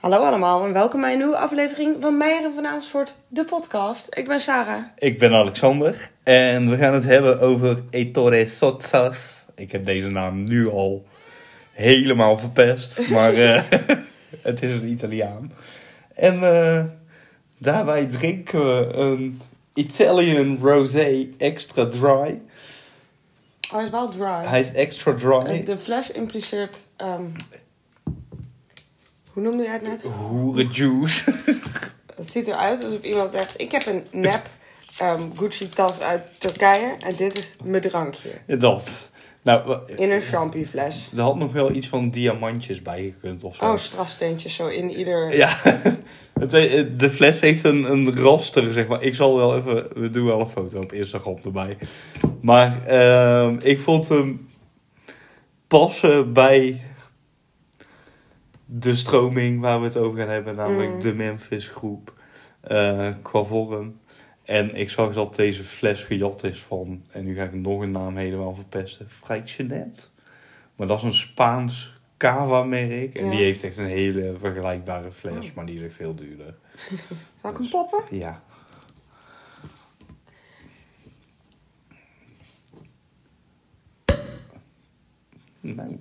Hallo allemaal en welkom bij een nieuwe aflevering van Meijer van Amersfoort, de podcast. Ik ben Sarah. Ik ben Alexander en we gaan het hebben over Ettore Sotsas. Ik heb deze naam nu al helemaal verpest, maar eh, het is een Italiaan. En eh, daarbij drinken we een Italian Rosé Extra Dry. Hij is wel dry. Hij is extra dry. De fles impliceert... ehm, hoe noemde jij het net? Hoerenjuice. Het ziet eruit alsof iemand zegt... Ik heb een nep ehm, Gucci tas uit Turkije en dit is mijn drankje. Dat. Nou, In een champignonfles. er had nog wel iets van diamantjes bij gekund of zo. Oh, strafsteentjes zo in ieder... Ja, het, de fles heeft een, een raster, zeg maar. Ik zal wel even, we doen wel een foto op Instagram erbij. Maar ehm, ik vond hem passen bij de stroming waar we het over gaan hebben, namelijk Mm. de Memphis groep eh, qua vorm. En ik zag dat deze fles gejat is van, en nu ga ik nog een naam helemaal verpesten, Freixenet. Maar dat is een Spaans cava-merk. En Ja. die heeft echt een hele vergelijkbare fles, Oh. maar die is veel duurder. Zal ik hem poppen? Ja. Nou,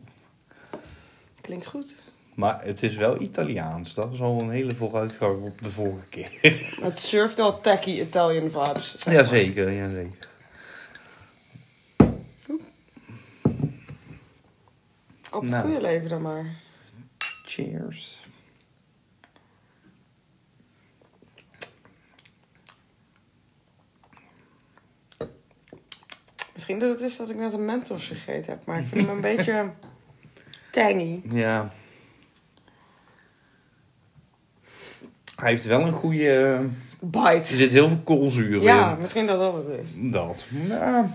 Klinkt goed. Maar het is wel Italiaans. Dat is al een hele vooruitgang op de vorige keer. Het surft wel tacky Italian vibes. zeg maar. Jazeker, jazeker. Op het Nou. goede leven dan maar. Cheers. Misschien dat het is dat ik net een Mentos gegeten heb, maar ik vind hem een beetje tangy. Ja. Hij heeft wel een goede... Er Bite. zit heel veel koolzuur Ja, in. misschien dat dat het is. Dat. Nou,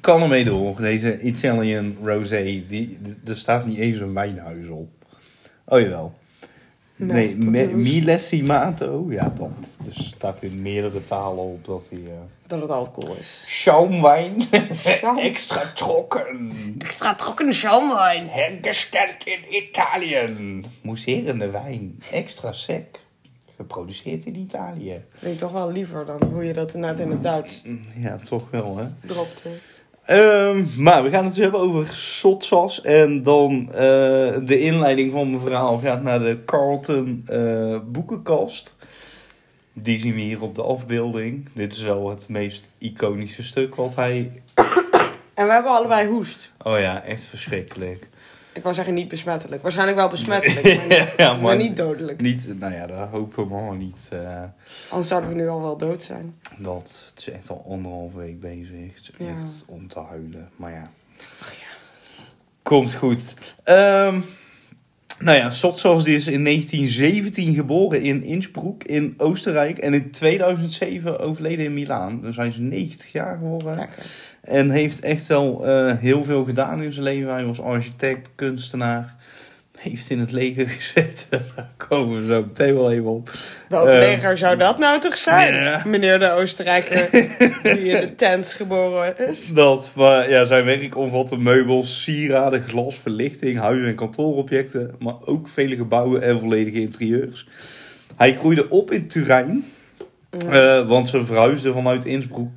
kan ermee door. Deze Italian Rosé. Die, die- er staat niet eens een wijnhuis op. Oh jawel. Nee, me, millesimato. Ja, dat. Dus staat in meerdere talen op dat hij... eh Dat het alcohol is. Schaumwein. Schaum. Extra trokken. Extra trokken schaumwijn. Hergesteld in Italië. Mousserende wijn. Extra sec. Geproduceerd in Italië. Ik toch wel liever dan hoe je dat net in het Duits Ja, toch wel hè. dropte. Ehm, maar we gaan het dus hebben over Sotsas. En dan eh, de inleiding van mijn verhaal gaat naar de Carlton eh, boekenkast. Die zien we hier op de afbeelding. Dit is wel het meest iconische stuk wat hij... En we hebben allebei hoest. Oh ja, echt verschrikkelijk. Ik wou zeggen niet besmettelijk. Waarschijnlijk wel besmettelijk, maar niet, Ja, maar maar- niet dodelijk. Niet, nou ja, dat hopen we maar niet. eh, Anders zouden we nu al wel dood zijn. dat het is echt al anderhalf week bezig. Het is Ja. echt om te huilen. Maar ja. Komt goed. Ehm, nou ja, die is in 1917 geboren in Innsbruck in Oostenrijk. En in 2007 overleden in Milaan. Dan zijn ze 90 jaar geworden. Lekker. En heeft echt wel eh, heel veel gedaan in zijn leven. Hij was architect, kunstenaar. Heeft in het leger gezeten. Daar komen we zo meteen wel even op. Welk Eh, leger zou dat nou toch zijn? Meneer de Oostenrijker die in de tent geboren is. Dat, maar ja, zijn werk omvatte meubels, sieraden, glas, verlichting, huis- en kantoorobjecten. Maar ook vele gebouwen en volledige interieurs. Hij groeide op in Turijn. eh, want ze verhuisden vanuit Innsbruck,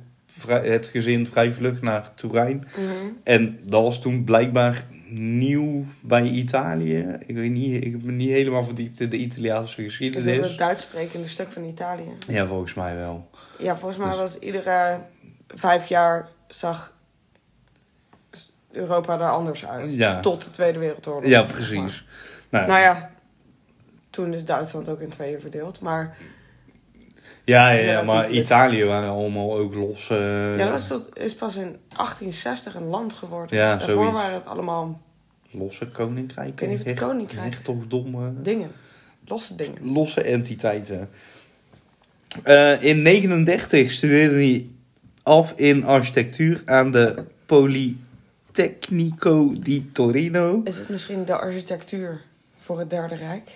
het gezin vrij vlug naar Turijn. Mhm. En dat was toen blijkbaar nieuw bij Italië. Ik weet niet, ik heb me niet helemaal verdiept in de Italiaanse Is geschiedenis. dat het Duits sprekende stuk van Italië? Ja, volgens mij wel. Ja, volgens mij Dus- was iedere vijf jaar zag Europa er anders uit. Ja. Tot de Tweede Wereldoorlog. Ja, precies. Nou, Nou ja, toen is Duitsland ook in tweeën verdeeld. Maar ja, ja, ja, maar. Italië waren allemaal ook los. eh, ja, dat is, tot, is pas in 1860 een land geworden. Ja, Daarvoor zoiets. waren het allemaal Losse koninkrijken. Ik weet niet of het koninkrijk- Hertogdommen. dingen. Losse dingen. Losse entiteiten. Eh, in 39 studeerde hij af in architectuur aan de Politecnico di Torino. Is het misschien de architectuur voor het Derde Rijk?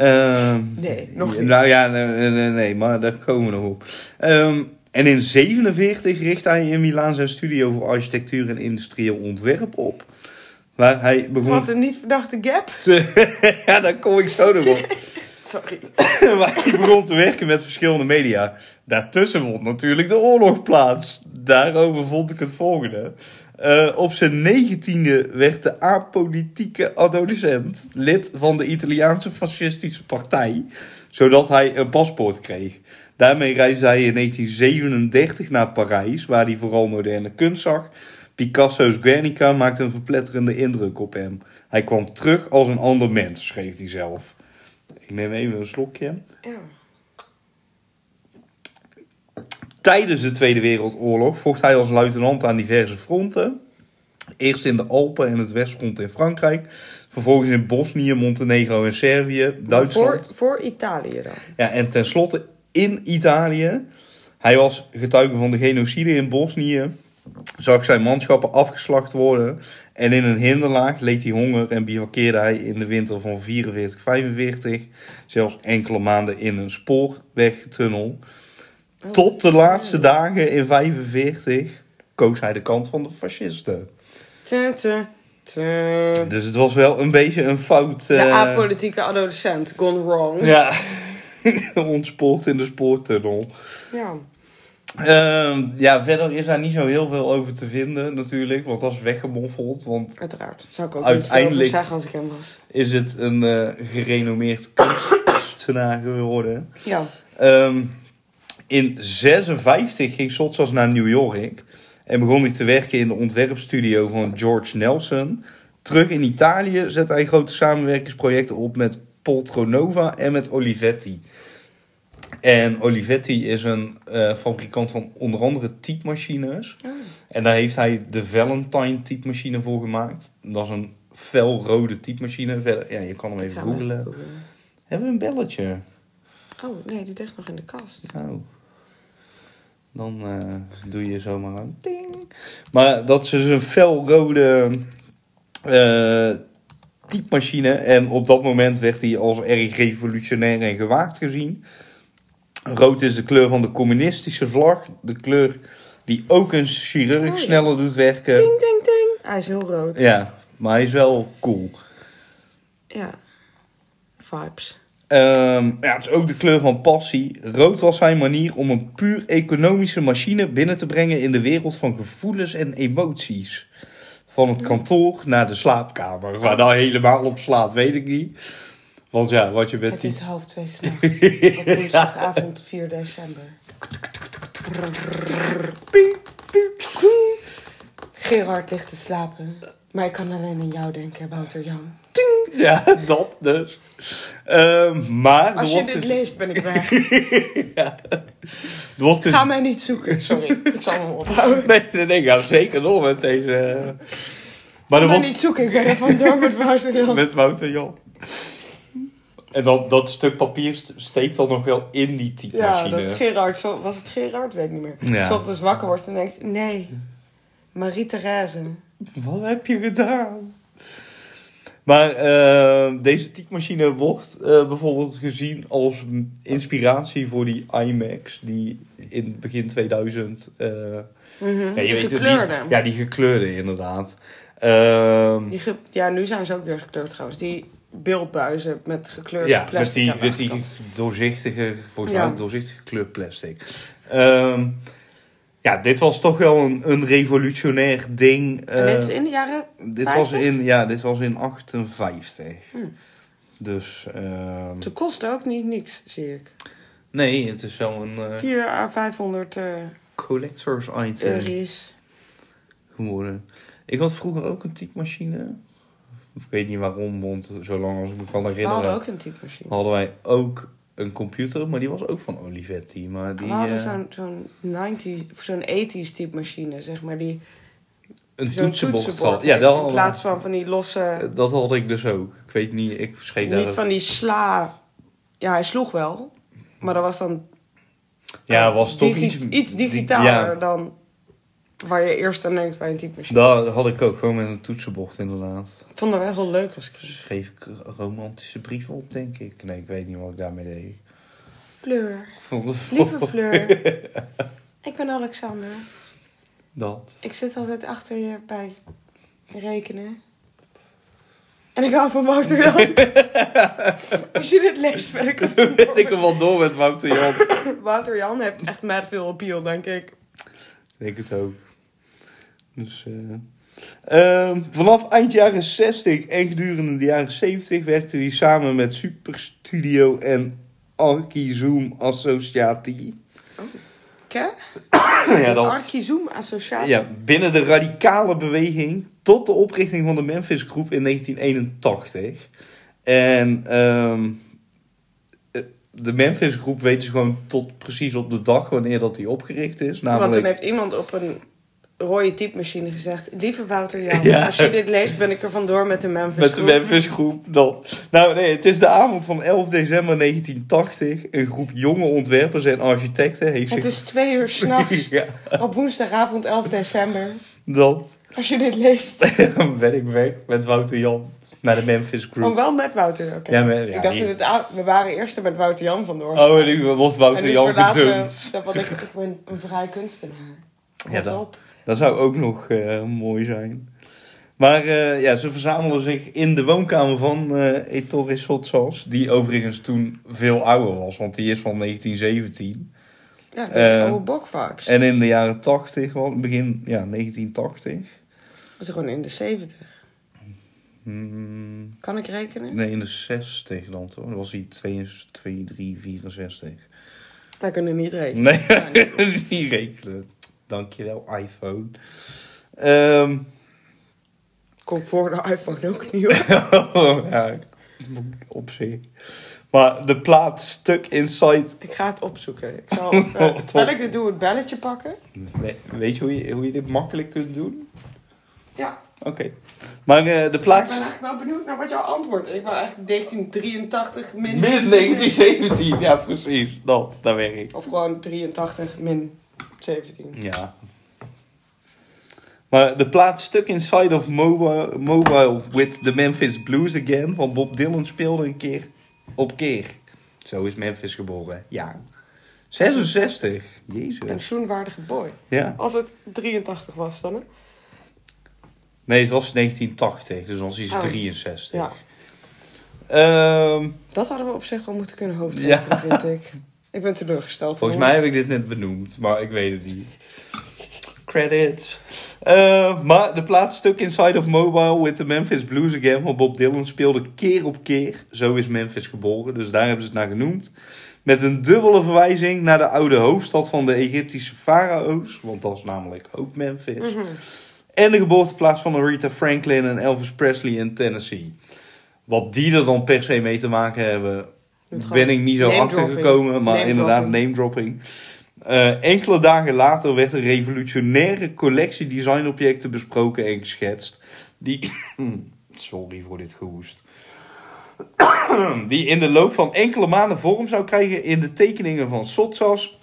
Ehm, Nee, nog niet. Nou ja, nee, nee, nee, maar daar komen we nog op. Ehm, en in 47 richt hij in Milaan zijn studio voor architectuur en industrieel ontwerp op. waar hij begon Wat een niet verdachte gap. te... ja, daar kom ik zo nog op. Sorry. waar hij begon te werken met verschillende media. Daartussen vond natuurlijk de oorlog plaats. Daarover vond ik het volgende. Eh, op zijn negentiende werd de apolitieke adolescent lid van de Italiaanse fascistische partij, zodat hij een paspoort kreeg. Daarmee reisde hij in 1937 naar Parijs, waar hij vooral moderne kunst zag. Picasso's Guernica maakte een verpletterende indruk op hem. Hij kwam terug als een ander mens, schreef hij zelf. Ik neem even een slokje. Ja. Tijdens de Tweede Wereldoorlog vocht hij als luitenant aan diverse fronten. Eerst in de Alpen en het Westfront in Frankrijk. Vervolgens in Bosnië, Montenegro en Servië, Duitsland. Voor, voor Italië dan. Ja, en tenslotte in Italië. Hij was getuige van de genocide in Bosnië. Zag zijn manschappen afgeslacht worden. En in een hinderlaag leed hij honger en bivakkeerde hij in de winter van 44-45. Zelfs enkele maanden in een spoorwegtunnel. Tot de laatste dagen in 45 koos hij de kant van de fascisten. Tja, tja, tja. Dus het was wel een beetje een fout. De eh, apolitieke adolescent gone wrong. Ja, ontspoord in de spoortunnel. Ja. Ehm, ja, verder is daar niet zo heel veel over te vinden natuurlijk, want dat is weggemoffeld. Want Uiteraard. Zou ik ook Uiteindelijk- niet zeggen als ik hem was. is het een eh, gerenommeerd kunstenaar geworden. Ja. Ehm, in 56 ging Sotsas naar New York en begon hij te werken in de ontwerpstudio van George Nelson. Terug in Italië zette hij grote samenwerkingsprojecten op met Poltronova en met Olivetti. En Olivetti is een eh, fabrikant van onder andere typemachines. Oh. En daar heeft hij de Valentine typemachine voor gemaakt. Dat is een felrode typemachine. Ja, je kan hem even googlen. Hebben we een belletje? Oh, nee, die ligt nog in de kast. Nou, dan eh, doe je zomaar aan. Ding. Maar dat is dus een felrode eh typemachine. En op dat moment werd hij als erg revolutionair en gewaagd gezien. Rood is de kleur van de communistische vlag. De kleur die ook een chirurg Oh, ja. sneller doet werken. Ding, ding, ding. Hij is heel rood. Ja, maar hij is wel cool. Ja. Vibes. Ehm, ja, het is ook de kleur van passie. Rood was zijn manier om een puur economische machine binnen te brengen in de wereld van gevoelens en emoties. Van het kantoor naar de slaapkamer. Waar dat helemaal op slaat, weet ik niet. Want ja, wat je met Het is half twee s'nachts. Op woensdagavond 4 december. Gerard ligt te slapen. Maar ik kan alleen aan jou denken, Wouter Jan. Ja, dat dus. Ehm, maar Als je dit dus- leest, ben ik weg. wordt dus... Ga mij niet zoeken. Sorry, ik zal hem ophouden. Nee, nee, nee, ga zeker door met deze... eh. Maar Ga mij wordt... niet zoeken. Ik ga er vandoor met Wouter Jan. Met Wouter Jan. En dat, dat stuk papier st- steekt dan nog wel in die Ja, typemachine. dat Gerard, zo, was het Gerard? Weet ik niet meer. Ja. S ochtends wakker wordt en denkt, nee, Marie-Therese. Wat heb je gedaan? Maar eh, deze typemachine wordt eh, bijvoorbeeld gezien als inspiratie voor die iMacs die in begin 2000... eh, Mhm, ja, die je weet gekleurde. niet. Ja, die gekleurde inderdaad. Ehm, Die ge- ja, nu zijn ze ook weer gekleurd trouwens. Die beeldbuizen met gekleurde ja, met plastic die, aan de met die doorzichtige, volgens Ja. mij doorzichtige gekleurd plastic. Ehm, ja, dit was toch wel een, een revolutionair ding. En dit eh, is in de jaren... Dit 50? was in, ja, dit was in 58. Hm. Dus, ehm, Ze kosten ook niet niks, zie ik. nee, het is wel een eh, 4 à 500 eh collectors item euro's. geworden. Ik had vroeger ook een typemachine. Ik weet niet waarom, want zolang als ik me kan We herinneren, hadden ook een typemachine. hadden wij ook een computer, maar die was ook van Olivetti. Maar die, We hadden eh, zo'n zo'n 90 of zo'n 80s typemachine, zeg maar. Die een toetsenbord toetsenbord. Ja, dat, in plaats van van die losse... dat had ik dus ook. Ik weet niet, ik scheed daar Niet van die sla... Ja, hij sloeg wel. Maar dat was dan Ja, was toch iets... iets digitaler ja, dan waar je eerst aan denkt bij een typemachine. dat had ik ook, gewoon met een toetsenbord inderdaad. Ik vond dat wel heel leuk als ik Schreef ik romantische brieven op, denk ik. Nee, ik weet niet wat ik daarmee deed. Fleur, Ik vond het lieve Fleur. ik ben Alexander. Dat. Ik zit altijd achter je bij rekenen. En ik hou van Wouter Jan. Als je dit leest, ben ik er Ben vandoor. ik er wel door met Wouter Jan. Wouter Jan heeft echt mad veel appeal, denk ik. Ik denk het ook. Dus, eh, ehm, vanaf eind jaren 60 en gedurende de jaren 70 werkte hij samen met Super Studio en Archizoom Associati. Ken? ja, dat, Archizoom Associatie. ja, binnen de radicale beweging tot de oprichting van de Memphis Groep in 1981. En ehm, eh, de Memphis Groep weten ze gewoon tot precies op de dag wanneer dat die opgericht is. Want Namelijk toen heeft iemand op een rode typemachine gezegd... Lieve Wouter Jan, Ja. als je dit leest ben ik er vandoor met de Memphis Met de Groep." Memphis groep. Dat. Nou nee, het is de avond van 11 december 1980. Een groep jonge ontwerpers en architecten heeft Het zich... is twee uur s'nachts ja, op woensdagavond 11 december. dat. Als je dit leest. Dan ben ik weg met Wouter Jan naar de Memphis Maar Group. wel met Wouter, oké. Ja, maar- ja, ik dacht dat we waren eerst er met Wouter Jan vandoor. Oh, en nu wordt en Wouter nu Jan gedumpt. dat wat ik, ik ben een vrij kunstenaar. Ja, dat- op. Dat zou ook nog eh, mooi zijn. Maar eh, ja, ze verzamelen zich in de woonkamer van eh Ettore Sotsas. Die overigens toen veel ouder was, want die is van 1917. Ja, dat Eh, oude bok vibes. En in de jaren 80, wel begin ja, 1980. Dat is gewoon in de 70. Hmm, Kan ik rekenen? nee, in de 60 dan toch? Dan was hij 2, 2 3, 64. Wij kunnen niet rekenen. Nee, niet rekenen. Dankjewel, iPhone. Ehm Komt voor de iPhone ook nieuw. ja, op zich. Maar de plaat Stuck Inside... ik ga het opzoeken. Ik zal even, terwijl ik dit doe, het belletje pakken. We- Weet je hoe, je hoe je dit makkelijk kunt doen? Ja, Oké. Maar eh, de maar ik ben plaat... eigenlijk wel benieuwd naar wat jouw antwoord is. Ik wil eigenlijk 1983 min... Min 1917, ja precies. Dat, dat werkt. Of gewoon 83 min 17. Ja. Maar de plaat Stuck Inside of Mobile, Mobile with the Memphis Blues Again van Bob Dylan speelde een keer op keer. Zo is Memphis geboren. Ja. 66. Jezus. Pensioenwaardige boy. Ja. Als het 83 was dan, hè? Nee, het was 1980, dus dan is hij Oh. 63. Ja. Ehm, Dat hadden we op zich wel moeten kunnen hoofdrekenen, Ja. vind ik. Ik ben teleurgesteld. volgens mij heb ik dit net benoemd, maar ik weet het niet. Credits. Eh, maar de plaat Stuck Inside of Mobile with the Memphis Blues Again van Bob Dylan speelde keer op keer. Zo is Memphis geboren, dus daar hebben ze het naar genoemd. Met een dubbele verwijzing naar de oude hoofdstad van de Egyptische farao's, want dat is namelijk ook Memphis. Mhm. En de geboorteplaats van Aretha Franklin en Elvis Presley in Tennessee. Wat die er dan per se mee te maken hebben, ben ik niet zo achter gekomen. Maar Name inderdaad, name dropping. Eh, enkele dagen later werd een revolutionaire collectie designobjecten besproken en geschetst. Die. Sorry voor dit gehoest. Die in de loop van enkele maanden vorm zou krijgen in de tekeningen van Sotsas.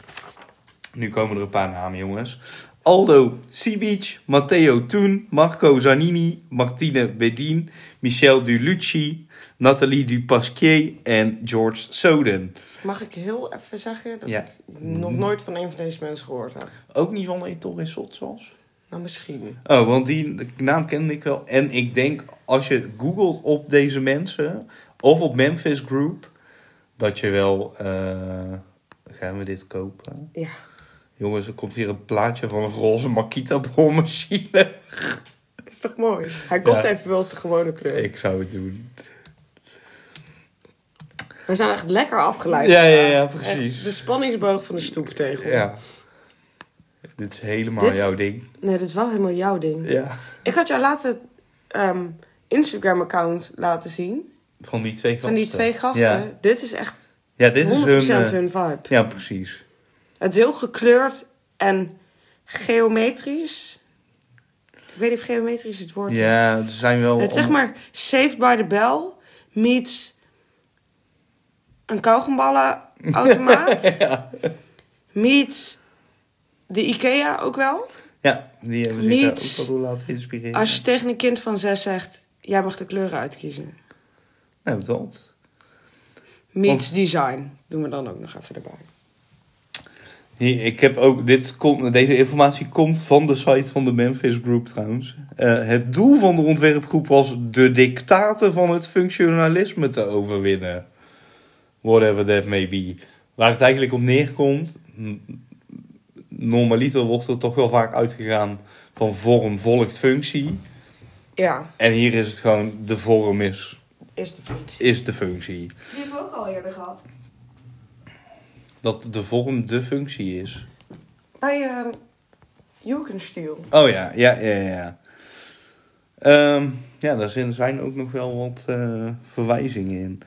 Nu komen er een paar namen, jongens. Aldo Sibic, Matteo Toen, Marco Zanini, Martine Bedin, Michel Dulucci, Nathalie Dupasquier en George Soden. Mag ik heel even zeggen dat Ja. ik nog nooit van een van deze mensen gehoord heb? Ook niet van Ettore Sotsas? Nou, misschien. Oh, want die naam kende ik wel. En ik denk, als je googelt op deze mensen, of op Memphis Group, dat je wel... eh, gaan we dit kopen? Ja. Jongens, er komt hier een plaatje van een roze Makita boormachine. Is toch mooi? Hij kost Ja. even wel zijn gewone kleur. Ik zou het doen. We zijn echt lekker afgeleid. Ja, ja, ja, precies. Echt de spanningsboog van de stoeptegel. Ja. Dit is helemaal Dit- jouw ding. Nee, dat is wel helemaal jouw ding. Ja. Ik had jou laatst ehm Instagram-account laten zien. Van die twee gasten. Van die twee gasten. Ja, Dit is echt 100% ja dit is hun... eh, hun vibe. ja, precies. Het is heel gekleurd en geometrisch. Ik weet niet of geometrisch het woord is. Ja, er zijn wel... Het is zeg maar Saved by the Bell meets een kauwgomballenautomaat. Ja. meets de Ikea ook wel. Ja, die hebben zich Niets. daar ook wel door laten inspireren. Als je tegen een kind van zes zegt, jij mag de kleuren uitkiezen. Nou, dat. Meets design. Doen we dan ook nog even erbij. Hier, ik heb ook, dit komt, deze informatie komt van de site van de Memphis Group trouwens. Eh, het doel van de ontwerpgroep was de dictaten van het functionalisme te overwinnen. Whatever that may be. Waar het eigenlijk op neerkomt, normaliter wordt er toch wel vaak uitgegaan van vorm volgt functie. Ja, En hier is het gewoon, de vorm is, is de functie. is de functie. Die hebben we ook al eerder gehad. Dat de vorm de functie is. Bij uh, Jugendstil. Oh ja, ja, ja, ja. Ehm, ja, daar zijn- zijn ook nog wel wat eh, verwijzingen in.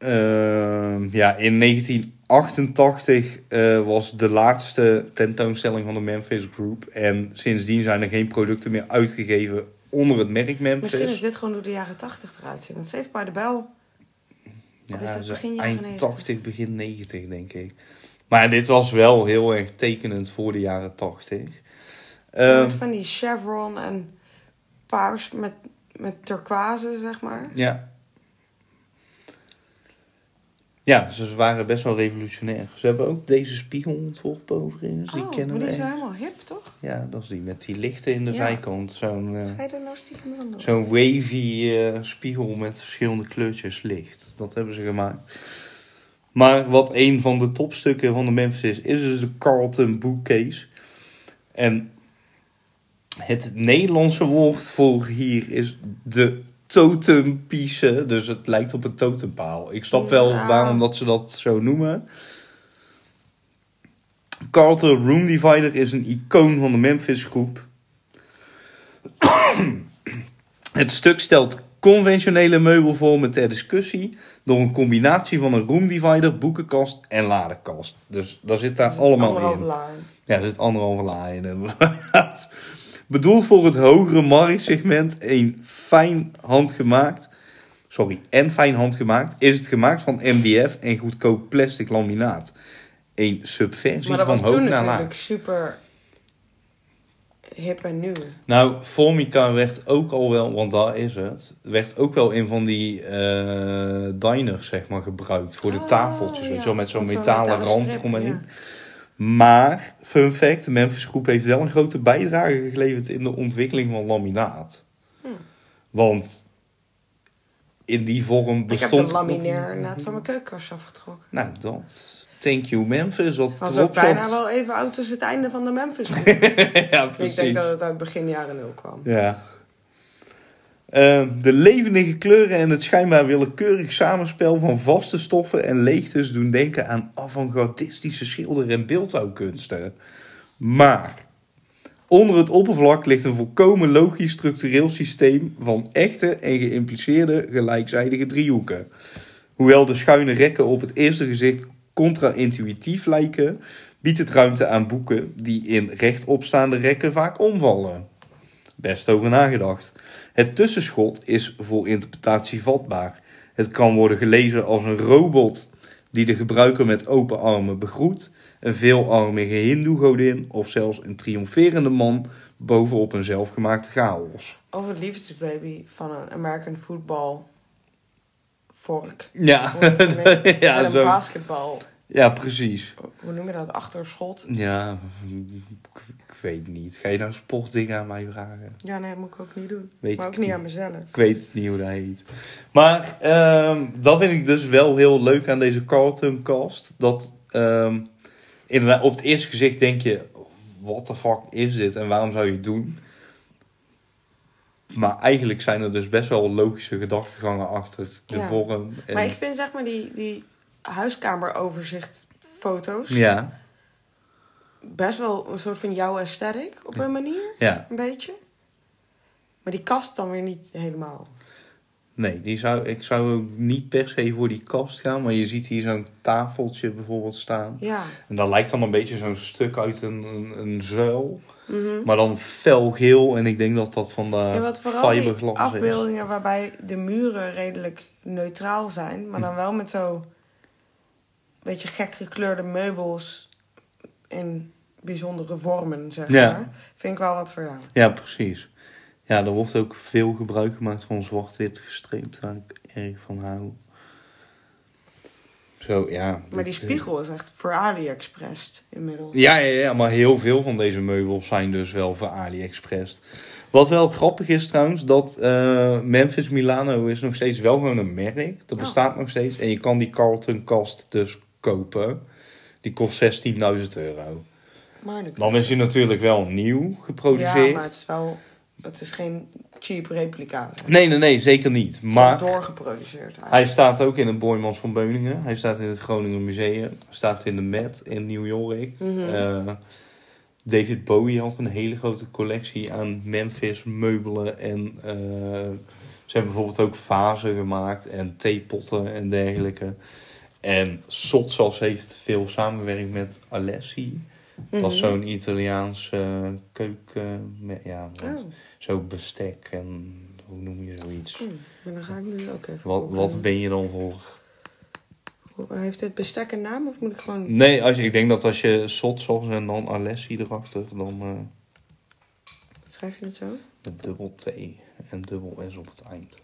Ehm, ja, in 1988 eh, was de laatste tentoonstelling van de Memphis Group. En sindsdien zijn er geen producten meer uitgegeven onder het merk Memphis. Misschien is dit gewoon hoe de jaren 80 eruit ziet. Want Save by the Bell. Of Ja, begin jaren eind 90? 80, begin 90, denk ik. Maar dit was wel heel erg tekenend voor de jaren 80. Ehm, met van die chevron en paars met, met turquoise, zeg maar. Ja. Ja, ze waren best wel revolutionair. Ze hebben ook deze spiegel ontworpen overigens. Die oh, kennen maar die is wel helemaal hip, toch? Ja, dat is die met die lichten in de Ja. zijkant. Zo'n eh, Ga je nou stiekem van doen? zo'n wavy eh, spiegel met verschillende kleurtjes licht. Dat hebben ze gemaakt. Maar wat een van de topstukken van de Memphis is, is dus de Carlton Bookcase. En het Nederlandse woord voor hier is de totempiece. Dus het lijkt op een totempaal. Ik snap wel waarom dat ze dat zo noemen. Carlton Room Divider is een icoon van de Memphis groep. Het stuk stelt conventionele meubelvormen ter discussie door een combinatie van een room divider, boekenkast en ladekast. Dus daar zit daar allemaal in. Ja, er zit anderhalve la in. Bedoeld voor het hogere marktsegment, een fijn handgemaakt, sorry, en fijn handgemaakt, is het gemaakt van MDF en goedkoop plastic laminaat. Een subversie Maar dat van was hoog toen naar natuurlijk laag. super hip en nieuw. Nou, Formica werd ook al wel, want daar is het, werd ook wel in van die eh diners, zeg maar, gebruikt voor de Oh, tafeltjes, weet ja. je wel, met zo'n Met zo'n metalen rand ja. Maar, fun fact, de Memphis Groep heeft wel een grote bijdrage geleverd in de ontwikkeling van laminaat. Hm. Want in die vorm Ik heb bestond... de lamineer net van mijn keukenkast afgetrokken. Nou, dat... Thank you Memphis, dat Was ook bijna zat. wel even oud als het einde van de Memphis. groep. ja, ik precies. denk dat het uit begin jaren nul kwam. Ja. Ehm, de levendige kleuren en het schijnbaar willekeurig samenspel van vaste stoffen en leegtes doen denken aan avant-gardistische schilder- en beeldhouwkunsten. Maar onder het oppervlak ligt een volkomen logisch structureel systeem van echte en geïmpliceerde gelijkzijdige driehoeken. Hoewel de schuine rekken op het eerste gezicht contra-intuïtief lijken, biedt het ruimte aan boeken die in rechtopstaande rekken vaak omvallen. Best over nagedacht. Het tussenschot is voor interpretatie vatbaar. Het kan worden gelezen als een robot die de gebruiker met open armen begroet, een veelarmige hindoe-godin of zelfs een triomferende man bovenop een zelfgemaakte chaos. Of het liefdesbaby van een American football vork. Ja, ja, en een zo. basketbal, ja precies. hoe noem je dat, achterschot. Ja, weet niet. Ga je nou sportdingen aan mij vragen? Ja, nee, dat moet ik ook niet doen. Weet maar ook niet aan mezelf. Ik weet niet hoe dat heet. Maar ehm, dat vind ik dus wel heel leuk aan deze Carlton cast. Dat ehm, inderdaad, op het eerste gezicht denk je... What the fuck is dit en waarom zou je het doen? Maar eigenlijk zijn er dus best wel logische gedachtegangen achter de Ja. vorm. En, Maar ik vind zeg maar die, die huiskameroverzichtfoto's Ja, best wel een soort van jouw aesthetic op een manier. ja. Een beetje. Maar die kast dan weer niet helemaal. Nee, die zou, ik zou ook niet per se voor die kast gaan. Maar je ziet hier zo'n tafeltje bijvoorbeeld staan. Ja. En dat lijkt dan een beetje zo'n stuk uit een, een, een zuil. Mhm. Maar dan felgeel. En ik denk dat dat van de En wat vooral die fiberglas is. afbeeldingen waarbij de muren redelijk neutraal zijn, maar dan wel met zo beetje gek gekleurde meubels in bijzondere vormen, zeg Ja. maar. Vind ik wel wat voor jou. Ja, precies. Ja, er wordt ook veel gebruik gemaakt van zwart-wit gestreept. Waar ik erg van hou. Zo, ja. Maar die dit- spiegel is echt voor AliExpress inmiddels. Ja, ja, ja, maar heel veel van deze meubels zijn dus wel voor AliExpress. Wat wel grappig is trouwens, dat eh, Memphis Milano is nog steeds wel gewoon een merk. Dat Ja. bestaat nog steeds. En je kan die Carlton kast dus kopen. Die kost 16.000 euro. Maar Dan is hij natuurlijk wel nieuw geproduceerd. Ja, maar het is wel... Het is geen cheap replica. Nee, nee, nee, zeker niet. Het is Maar doorgeproduceerd eigenlijk. hij staat ook in het Boymans van Beuningen. Hij staat in het Groningen Museum. Hij staat in de Met in New York. Mhm. Eh, David Bowie had een hele grote collectie aan Memphis meubelen. En eh, ze hebben bijvoorbeeld ook vazen gemaakt en theepotten en dergelijke. En Sotsas heeft veel samenwerkt met Alessi. Dat is Mhm. zo'n Italiaans eh, keuken... met- ja, Oh, zo bestek en hoe noem je zoiets. hm. maar dan ga ik nu ook even Wat, wat ben je dan voor? Heeft dit bestek een naam of moet ik gewoon... Nee, als je, ik denk dat als je Sotsas en dan Alessi erachter, dan eh, Schrijf je het zo? met dubbel T en dubbel S op het eind.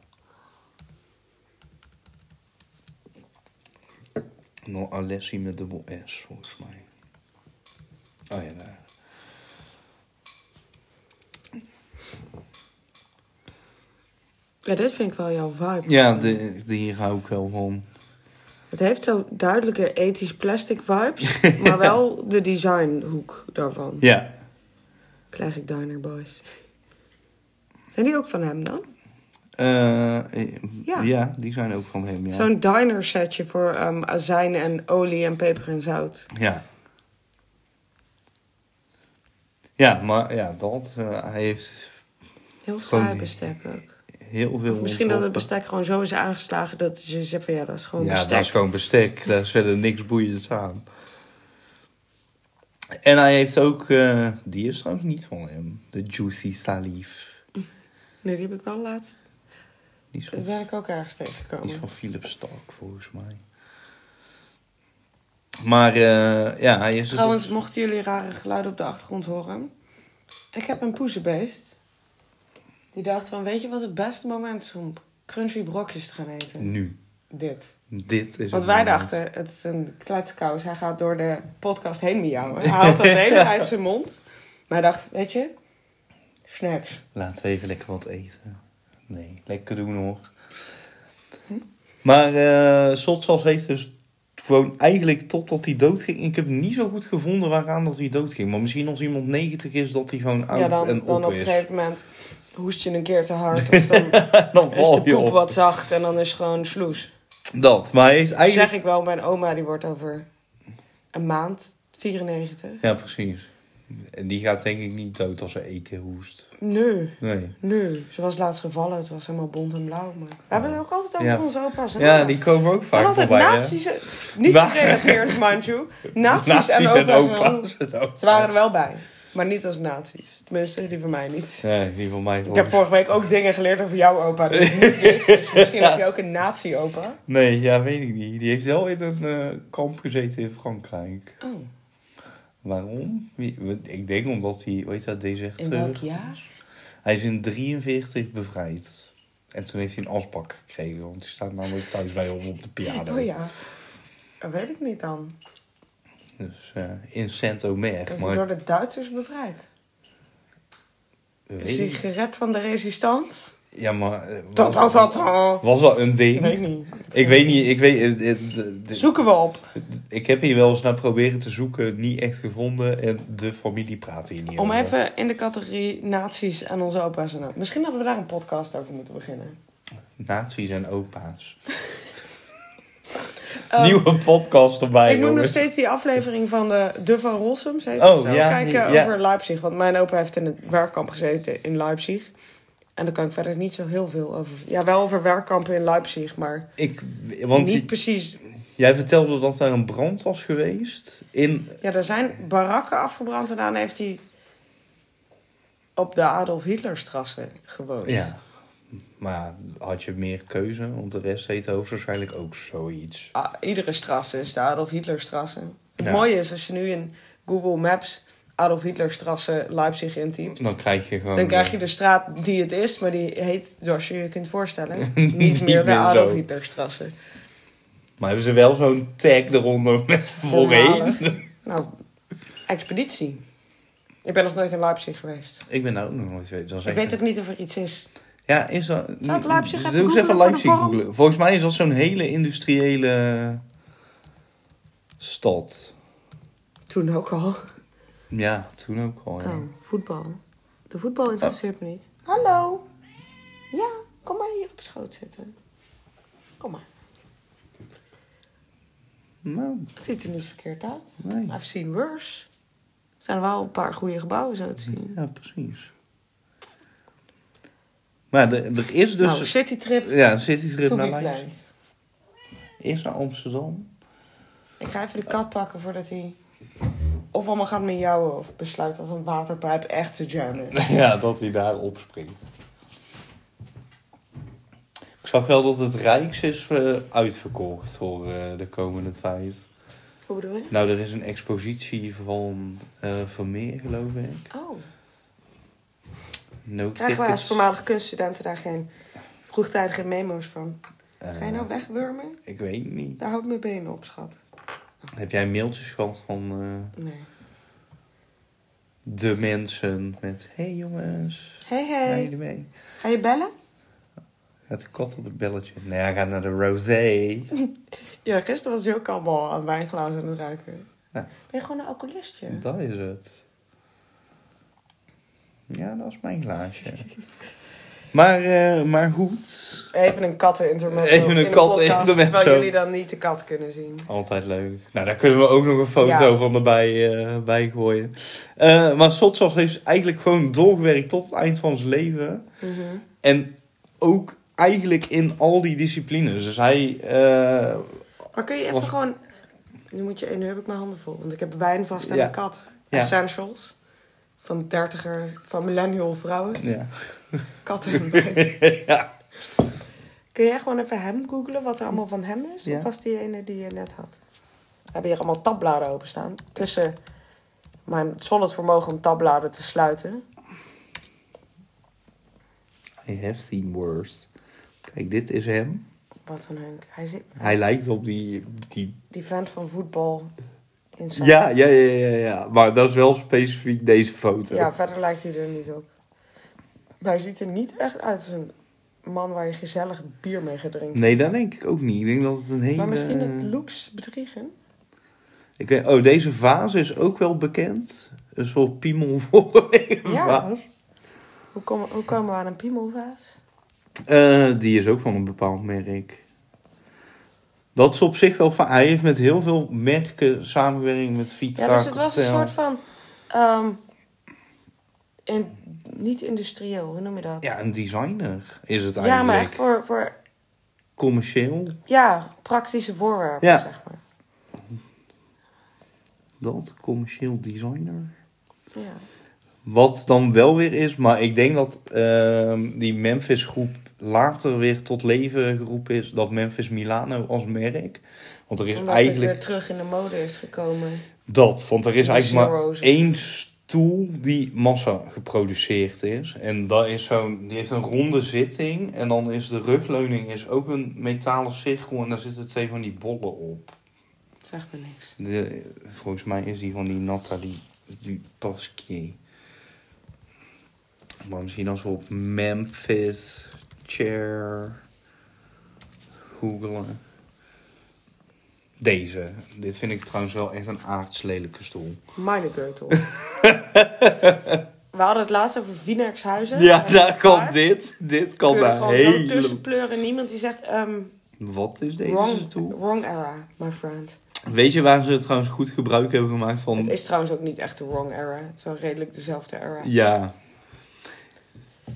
Dan Alessi met dubbel S, volgens mij. Oh ja, daar. Ja, dit vind ik wel jouw vibe. Ja, de, die hou ik wel van. Het heeft zo duidelijke ethisch plastic vibes, maar wel de designhoek daarvan. Ja, Classic Diner Boys. Zijn die ook van hem dan? Eh, Ja. ja. die zijn ook van hem, ja. Zo'n diner setje voor ehm, azijn en olie en peper en zout. Ja. Ja, maar ja, dat. eh, hij heeft Heel saai bestek ook. heel veel. Of misschien dat het bestek gewoon zo is aangeslagen dat je zegt van ja, dat is gewoon Ja, bestek. dat is gewoon bestek. Daar is verder niks boeiends aan. En hij heeft ook, eh, die is trouwens niet van hem, de Juicy Salif. Nee, die heb ik wel laatst. Die is Daar ben ik ook ergens die is tegengekomen. van Philip Stark, volgens mij. Maar eh, ja, hij is... Trouwens, mochten jullie rare geluiden op de achtergrond horen. Ik heb een poezenbeest. Die dacht van, weet je wat het beste moment is om crunchy brokjes te gaan eten? Nu. Dit. Dit is Want wij moment. dachten, het is een kletskous. Hij gaat door de podcast heen miauwen. Hij haalt dat de hele tijd uit zijn mond. Maar hij dacht, weet je, snacks. Laten we even lekker wat eten. Nee, lekker doen hoor. Hm? Maar eh Sotsas heeft dus gewoon eigenlijk totdat hij doodging. Ik heb niet zo goed gevonden waaraan dat hij doodging. Maar misschien als iemand 90 is, dat hij gewoon oud ja, dan, en dan op op een is. gegeven moment hoest je een keer te hard. Of dan Dan is de poep op. wat zacht en dan is het gewoon sloes. Dat, maar hij heeft eigenlijk... Zeg ik wel, mijn oma die wordt over een maand 94. Ja, precies. En die gaat denk ik niet dood als ze keer hoest. Nee, Nee. nee. Ze was laatst gevallen, het was helemaal bont en blauw. Maar... We hebben het ook altijd over Ja. onze opa's. en Ja, die komen ook vaak altijd voorbij. hè? nazi's. Niet Waar? gerelateerd, mind you. Nazi's, Nazi's en en opa's. en opa's. Ze waren er wel bij. Maar niet als nazi's. Tenminste, die van mij niet. Nee, die van mij Ik heb vorige week ook dingen geleerd over jouw opa. Die ik niet wist. Dus misschien heb je ook een nazi-opa. Nee, ja, weet ik niet. Die heeft wel in een eh, kamp gezeten in Frankrijk. Oh, Waarom? Ik denk omdat hij, weet je dat, deserteur. in welk jaar? Hij is in 43 bevrijd. En toen heeft hij een asbak gekregen, want die staat namelijk thuis bij ons op de piano. Oh ja. Dat weet ik niet dan. Dus eh, in Saint-Omer. Is hij Maar door de Duitsers bevrijd? weet hij gered van de resistance? Ja, maar eh, Dat, was, dat. was dat een ding? Ik weet niet. Ik weet niet, ik weet... eh, eh, de- Zoeken we op. Ik heb hier wel eens naar proberen te zoeken, niet echt gevonden. En de familie praat hier niet Om over. even in de categorie nazi's en onze opa's en dat. Misschien hadden we daar een podcast over moeten beginnen. Nazi's en opa's. Nieuwe podcast erbij, ik moet nog steeds die aflevering van de, de Van Rossum heet Oh, zo, ja, kijken ja. over Leipzig. Want mijn opa heeft in het werkkamp gezeten in Leipzig. En daar kan ik verder niet zo heel veel over... Ja, wel over werkkampen in Leipzig, maar Ik, want niet precies... jij vertelde dat daar een brand was geweest. In, Ja, er zijn barakken afgebrand en daarna heeft hij op de Adolf Hitlerstrasse gewoond. ja. Maar had je meer keuze? Want de rest heet hoogstwaarschijnlijk ook zoiets. Ah, iedere strasse is de Adolf Hitlerstrasse. Het Ja. mooie is, als je nu in Google Maps Adolf Hitlerstrasse Leipzig intypt... Dan krijg je gewoon... Dan krijg je eh, de straat die het is, maar die heet, zoals je je kunt voorstellen, niet Niet meer de Adolf. Hitlerstrasse. Maar hebben ze wel zo'n tag eronder met voorheen? Nou, expeditie. Ik ben nog nooit in Leipzig geweest. Ik ben daar ook nog nooit geweest. Ik weet ook niet of er iets is. Ja, is dat... Zal ik Leipzig even googlen de Leipzig googlen. Volgens mij is dat zo'n hele industriële stad. Toen ook al. Ja, toen ook al. Ja. Oh, voetbal. De voetbal interesseert me niet. Hallo. Ja, kom maar hier op schoot zitten. Kom maar. Nou, Het ziet er niet verkeerd uit. nee. I've seen worse. Er zijn wel een paar goede gebouwen zo te zien. Ja, precies. Maar er, er is dus... nou, citytrip ja, een citytrip naar Leipzig. Eerst naar Amsterdam. Ik ga even de kat pakken voordat hij... Of allemaal gaat miauwen of besluit dat een waterpijp echt te jammen. Ja, dat hij daar opspringt. Ik zag wel dat het Rijks is eh, uitverkocht voor eh, de komende tijd. Hoe bedoel je? Nou, er is een expositie van eh Vermeer, geloof ik. Oh. No Krijgen wij als voormalige kunststudenten daar geen vroegtijdige memo's van? Ga je nou wegwurmen? Ik weet niet. Daar houdt mijn benen op, schat. Heb jij mailtjes gehad van eh, Nee. de mensen met... Hey jongens, Hey, gaan hey. jullie mee? Ga je bellen? Gaat de kat op het belletje? Nee, hij gaat naar de rosé. Ja, gisteren was hij ook allemaal aan wijnglazen aan het ruiken. Ben je gewoon een alcoholistje? Dat is het. Ja, dat is mijn glaasje. maar, eh, maar goed. Even een kattenintermezzo. Even een in de kattenintermezzo. Terwijl jullie dan niet de kat kunnen zien. Altijd leuk. Nou, daar kunnen we ook nog een foto Ja. van erbij eh, bij gooien. Eh, maar Sotsas heeft eigenlijk gewoon doorgewerkt tot het eind van zijn leven. Mhm. En ook eigenlijk in al die disciplines. Dus hij... Maar kun je even Was- gewoon... Nu moet je... Nu heb ik mijn handen vol. Want ik heb wijn vast en Ja. een kat. Ja. Essentials. Van dertiger... Van millennial vrouwen. ja. Katten ja. Kun jij gewoon even hem googlen wat er allemaal van hem is? Ja. Of was die ene die je net had? We hebben hier allemaal tabbladen openstaan. Tussen mijn solid vermogen om tabbladen te sluiten. I have seen worse. Kijk, dit is hem. Wat een hunk. Hij zit... Hij lijkt op die... die... Die vent van voetbal in zijn... Ja, ja, ja, ja, ja. Maar dat is wel specifiek deze foto. Ja, verder lijkt hij er niet op. Maar hij ziet er niet echt uit als een man waar je gezellig bier mee gaat drinken. Nee, dat denk ik ook niet. Ik denk dat het een hele... Maar misschien het looks bedriegen? Ik weet, oh, deze vaas is ook wel bekend. Een soort piemelvormige Ja. vaas. Hoe komen, hoe komen we aan een piemelvaas? Eh, die is ook van een bepaald merk. Dat is op zich wel fijn. Hij heeft met heel veel merken samengewerkt met Vitra. Ja, dus het was een soort van... in, niet industrieel, hoe noem je dat? Ja, een designer is het Ja, eigenlijk. maar echt voor, voor Commercieel. ja, praktische voorwerpen, Ja. zeg maar. Dat, commercieel designer. Ja. Wat dan wel weer is, maar ik denk dat ehm, die Memphis groep later weer tot leven geroepen is. Dat Memphis Milano als merk. Want er is Omdat eigenlijk weer terug in de mode is gekomen. dat. Want er is eigenlijk maar Zero's één stoel die massa geproduceerd is. En dat is zo'n, die heeft een ronde zitting. En dan is de rugleuning is ook een metalen cirkel. En daar zitten twee van die bollen op. Zegt me niks. De, volgens mij is die van die Nathalie Dupasquier. Maar misschien als we op Memphis chair googelen. Deze. Dit vind ik trouwens wel echt een aardslelijke stoel. Minegeutel. We hadden het laatst over Vinex-huizen. Ja, En daar kan dit. Dit kan daar helemaal... tussen pleuren. Niemand die zegt, ehm, Wat is deze wrong, stoel? wrong era, my friend. Weet je waar ze trouwens goed gebruik hebben gemaakt van... Het is trouwens ook niet echt de wrong era. Het is wel redelijk dezelfde era. Ja.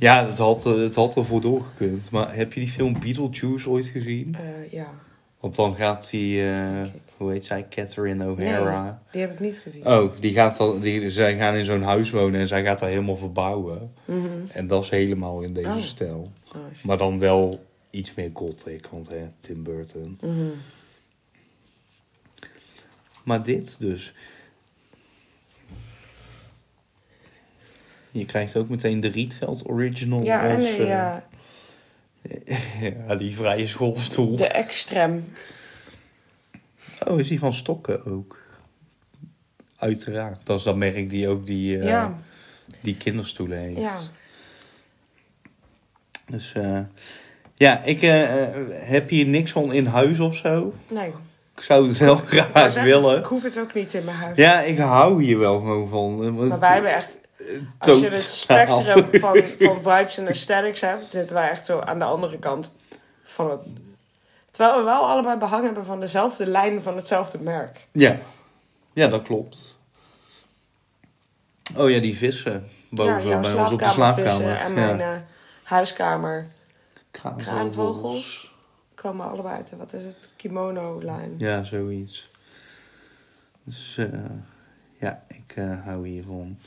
Ja, het had, eh, het had ervoor doorgekund. Maar heb je die film Beetlejuice ooit gezien? Eh, ja, Want dan gaat die, eh, hoe heet zij, Catherine O'Hara. Nee, die heb ik niet gezien. Oh, die gaat dan, die, zij gaan in zo'n huis wonen en zij gaat daar helemaal verbouwen. Mhm. En dat is helemaal in deze Oh. stijl. Oh. Maar dan wel iets meer gothic, want hè, Tim Burton. Mhm. Maar dit dus. Je krijgt ook meteen de Rietveld Original. Ja, als, eh, ja, ja, die vrije schoolstoel. de extrem. Oh, is die van Stokken ook? Uiteraard. Dat is dat merk die ook die, ja, die kinderstoelen heeft. ja. Dus eh, ja, ik heb hier niks van in huis of zo. Nee. Ik zou het wel graag willen. Ik hoef het ook niet in mijn huis. Ja, ik hou hier wel gewoon van. Maar wij hebben echt... Als je het spectrum van, van vibes en aesthetics hebt, zitten wij echt zo aan de andere kant van het... Terwijl we wel allebei behang hebben van dezelfde lijn van hetzelfde merk. Ja. ja, dat klopt. Oh ja, die vissen boven ja, bij ons op de slaapkamer. en Ja. mijn eh, huiskamer Kraanvogels. kraanvogels komen allebei uit de, wat is het, kimono-lijn. Ja, zoiets. Dus eh, ja, ik eh, hou hiervan.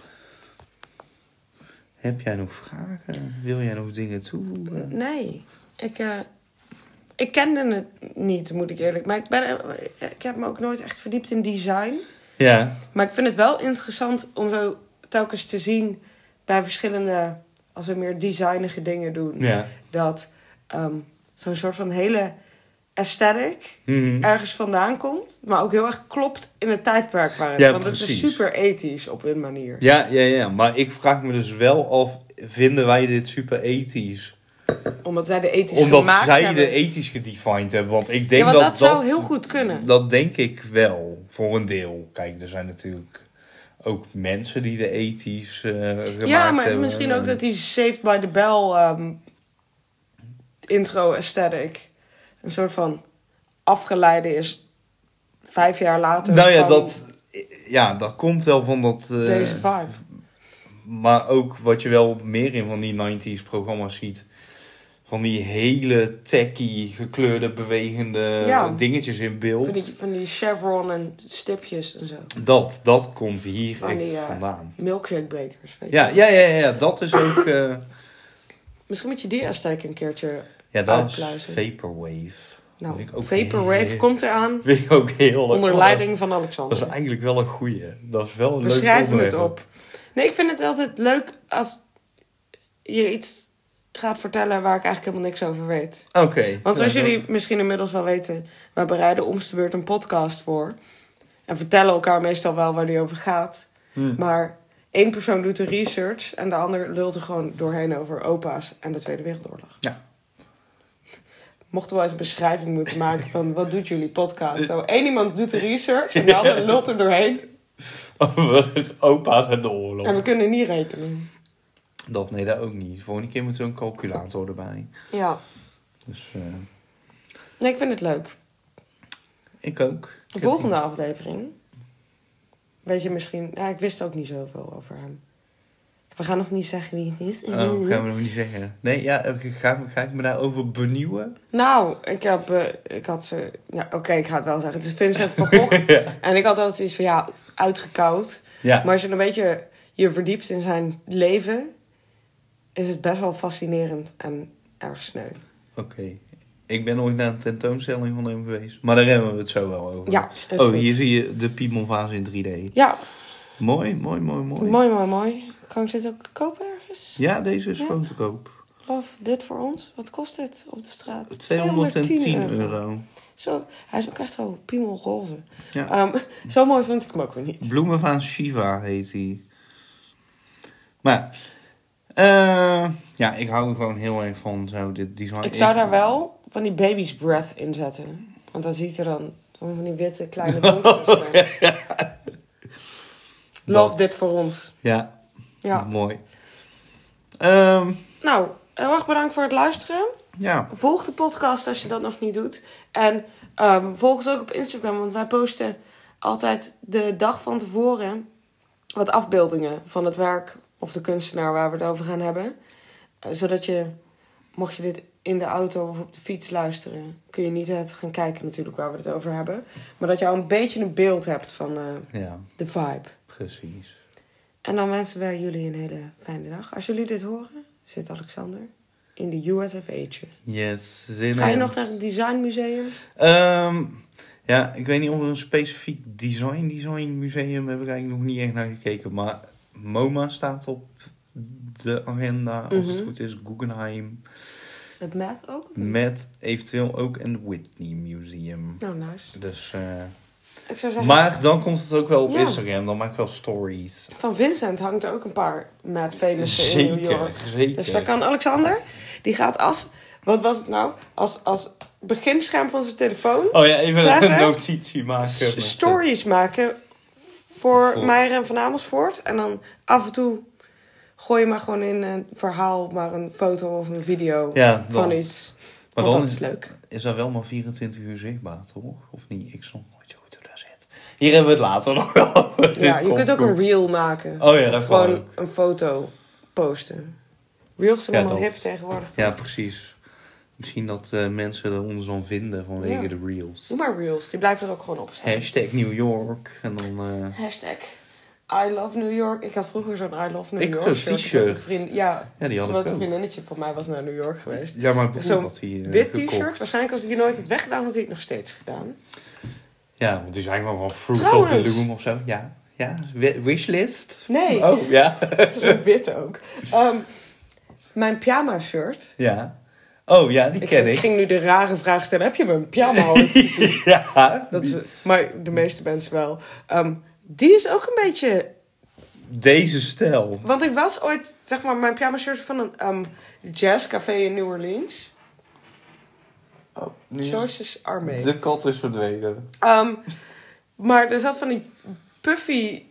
Heb jij nog vragen? Wil jij nog dingen toevoegen? Nee, ik, eh, ik kende het niet, moet ik eerlijk. Maar ik, ben, eh, ik heb me ook nooit echt verdiept in design. Ja, Maar ik vind het wel interessant om zo telkens te zien bij verschillende, als we meer designige dingen doen, ja. dat ehm, zo'n soort van hele aesthetic Mhm. ergens vandaan komt, maar ook heel erg klopt in het tijdperk waar het Ja, Want het is precies. super ethisch op een manier. Ja, ja, ja. Maar ik vraag me dus wel af, vinden wij dit super ethisch? Omdat zij de ethisch Omdat zij hebben. de ethisch gedefined hebben. Want ik denk ja, want dat, dat, zou heel goed kunnen. Dat denk ik wel, voor een deel. Kijk, er zijn natuurlijk ook mensen die de ethisch eh gemaakt ja, maar hebben. misschien ook dat die Saved by the Bell ehm, intro aesthetic een soort van afgeleide is vijf jaar later. Nou ja, dat, ja, dat komt wel van dat... eh, Deze vibe. Maar ook wat je wel meer in van die 90s programma's ziet. Van die hele tacky, gekleurde, bewegende Ja. dingetjes in beeld. Van die, van die chevron en stipjes en zo. Dat, dat komt hier Van echt die, eh, vandaan. Milkshake bakers. Weet Ja, je. ja, ja, ja, dat is ook... eh, Misschien moet je die aesthetic een keertje ja, dat is. Vaporwave. Nou, ik ook Vaporwave heel- komt eraan Vind ik ook heel... onder oh, leiding van Dat Alexander. is eigenlijk wel een goeie. Dat is wel een We leuk schrijven het op. Nee, ik vind het altijd leuk als je iets gaat vertellen waar ik eigenlijk helemaal niks over weet. Oké. Want zoals Ja, jullie misschien inmiddels wel weten, wij bereiden om de beurt een podcast voor. En vertellen elkaar meestal wel waar die over gaat. Hmm. Maar één persoon doet de research en de ander lult er gewoon doorheen over opa's en de Tweede Wereldoorlog. Ja. Mochten we wel eens een beschrijving moeten maken van wat doet jullie podcast? Zo, één iemand doet de research en de ander lult er doorheen. Over opa's en de oorlog. En we kunnen niet rekenen. Dat, nee, dat ook niet. Volgende keer moet zo'n calculator erbij. Ja, Dus eh, nee, ik vind het leuk. ik ook. De volgende aflevering. Weet je misschien. Ja, ik wist ook niet zoveel over hem. We gaan nog niet zeggen wie het is. Oh, gaan we nog niet zeggen. Nee, ja, ga, ga ik me daarover benieuwen? Nou, ik, heb, eh, ik had ze. Ja, Oké, ik ga het wel zeggen. Het is Vincent van Gogh. ja. En ik had altijd zoiets van ja, uitgekoud. ja. Maar als je een beetje je verdiept in zijn leven, is het best wel fascinerend en erg sneu. Oké. Ik ben nooit naar een tentoonstelling van hem geweest. Maar daar hebben we het zo wel over. Ja, Oh, goed. hier zie je de Piemonfase in 3D. Ja, Mooi, mooi, mooi, mooi. mooi, mooi, mooi. Kan ik dit ook kopen ergens? Ja, deze is Ja. gewoon te koop. Love, dit voor ons. Wat kost dit op de straat? 210 euro. Zo, hij is ook echt zo piemelroze. Ja. Ehm, zo mooi vind ik hem ook weer niet. Bloemen van Shiva heet hij. Maar, eh, ja, ik hou er gewoon heel erg van zo dit design. Ik zou daar wel van die baby's breath in zetten. Want dan ziet er dan van die witte kleine bonkjes. staan. Love dit voor ons. Ja, Ja. mooi. Ehm, Nou, heel erg bedankt voor het luisteren. ja, Volg de podcast als je dat nog niet doet. En ehm, volg ons ook op Instagram, want wij posten altijd de dag van tevoren wat afbeeldingen van het werk of de kunstenaar waar we het over gaan hebben. Eh, zodat je, mocht je dit in de auto of op de fiets luisteren, kun je niet het gaan kijken natuurlijk waar we het over hebben. Maar dat je al een beetje een beeld hebt van eh, ja, de vibe. Precies. En dan wensen wij jullie een hele fijne dag. Als jullie dit horen, zit Alexander in de USFH. Yes, zin Ga je in. nog naar het designmuseum? Ehm, ja, ik weet niet of we een specifiek design, design museum hebben ik eigenlijk nog niet echt naar gekeken. Maar MoMA staat op de agenda, als het Mhm. goed is. Guggenheim. Het Met ook? Met eventueel ook een Whitney Museum. Nou, nice. Dus, eh, Ik zou zeggen, maar dan komt het ook wel op Ja. Instagram. Dan maak ik wel stories. van Vincent hangt er ook een paar Mad Venussen in New Zeker, York. zeker. Dus daar kan Alexander, die gaat als, wat was het nou? Als, als beginscherm van zijn telefoon Oh ja, even een notitie maken. s- met, eh, stories maken voor, Voor- Meijer en Van Amersfoort. En dan af en toe gooi je maar gewoon in een verhaal, maar een foto of een video Ja, van iets. Maar Want dan dat is leuk. is dat wel maar 24 uur zichtbaar, toch? Of niet? Ik snap nooit zo goed hoe dat zit. Hier hebben we het later nog wel over. Ja, je kunt ook een reel maken. Oh ja, dat kan gewoon ook. een foto posten. Reels zijn allemaal hip tegenwoordig. Ja, precies. Misschien dat eh, mensen er ons dan vinden vanwege Ja. de reels. Doe maar reels, die blijven er ook gewoon op staan. Hashtag New York. En dan... eh, Hashtag I love New York. Ik had vroeger zo'n I love New Ik York shirt. t-shirt. een Ja, ja, die had ik een ook. vriendinnetje van mij was naar New York geweest. Ja, maar Zo'n eh, Wit t-shirt. Waarschijnlijk als ik die nooit had weggedaan, had hij het nog steeds gedaan. Ja, want die zijn wel van Fruit of the Loom of zo. Ja, ja. Wi- Wishlist. Nee, Oh, ja. ook wit ook. Ehm, mijn pyjama shirt. ja. Oh, ja, die Ik, ken ik ik. ging nu de rare vraag stellen. Heb je mijn pyjama ja, Dat is, maar de meeste mensen wel. Ehm, die is ook een beetje deze stijl. Want ik was ooit, zeg maar, mijn pyjama shirt van een ehm, jazzcafé in New Orleans. Oh, nu is Joyce's Armee. de kat is verdwenen. Ehm, maar er zat van die puffy,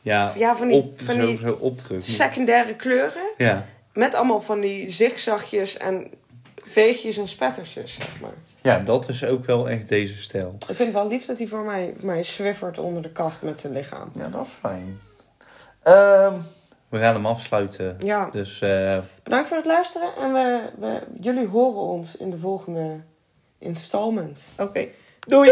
Ja, ja, van die, op, van zo, die zo opdruk. secundaire kleuren. Ja. Met allemaal van die zigzagjes en veegjes en spettertjes, zeg maar. ja, dat is ook wel echt deze stijl. Ik vind het wel lief dat hij voor mij, mij zwiffert onder de kast met zijn lichaam. Ja, dat is fijn. Ehm, we gaan hem afsluiten. Ja, Dus eh, bedankt voor het luisteren. En we, we, jullie horen ons in de volgende installment. oké. Doei!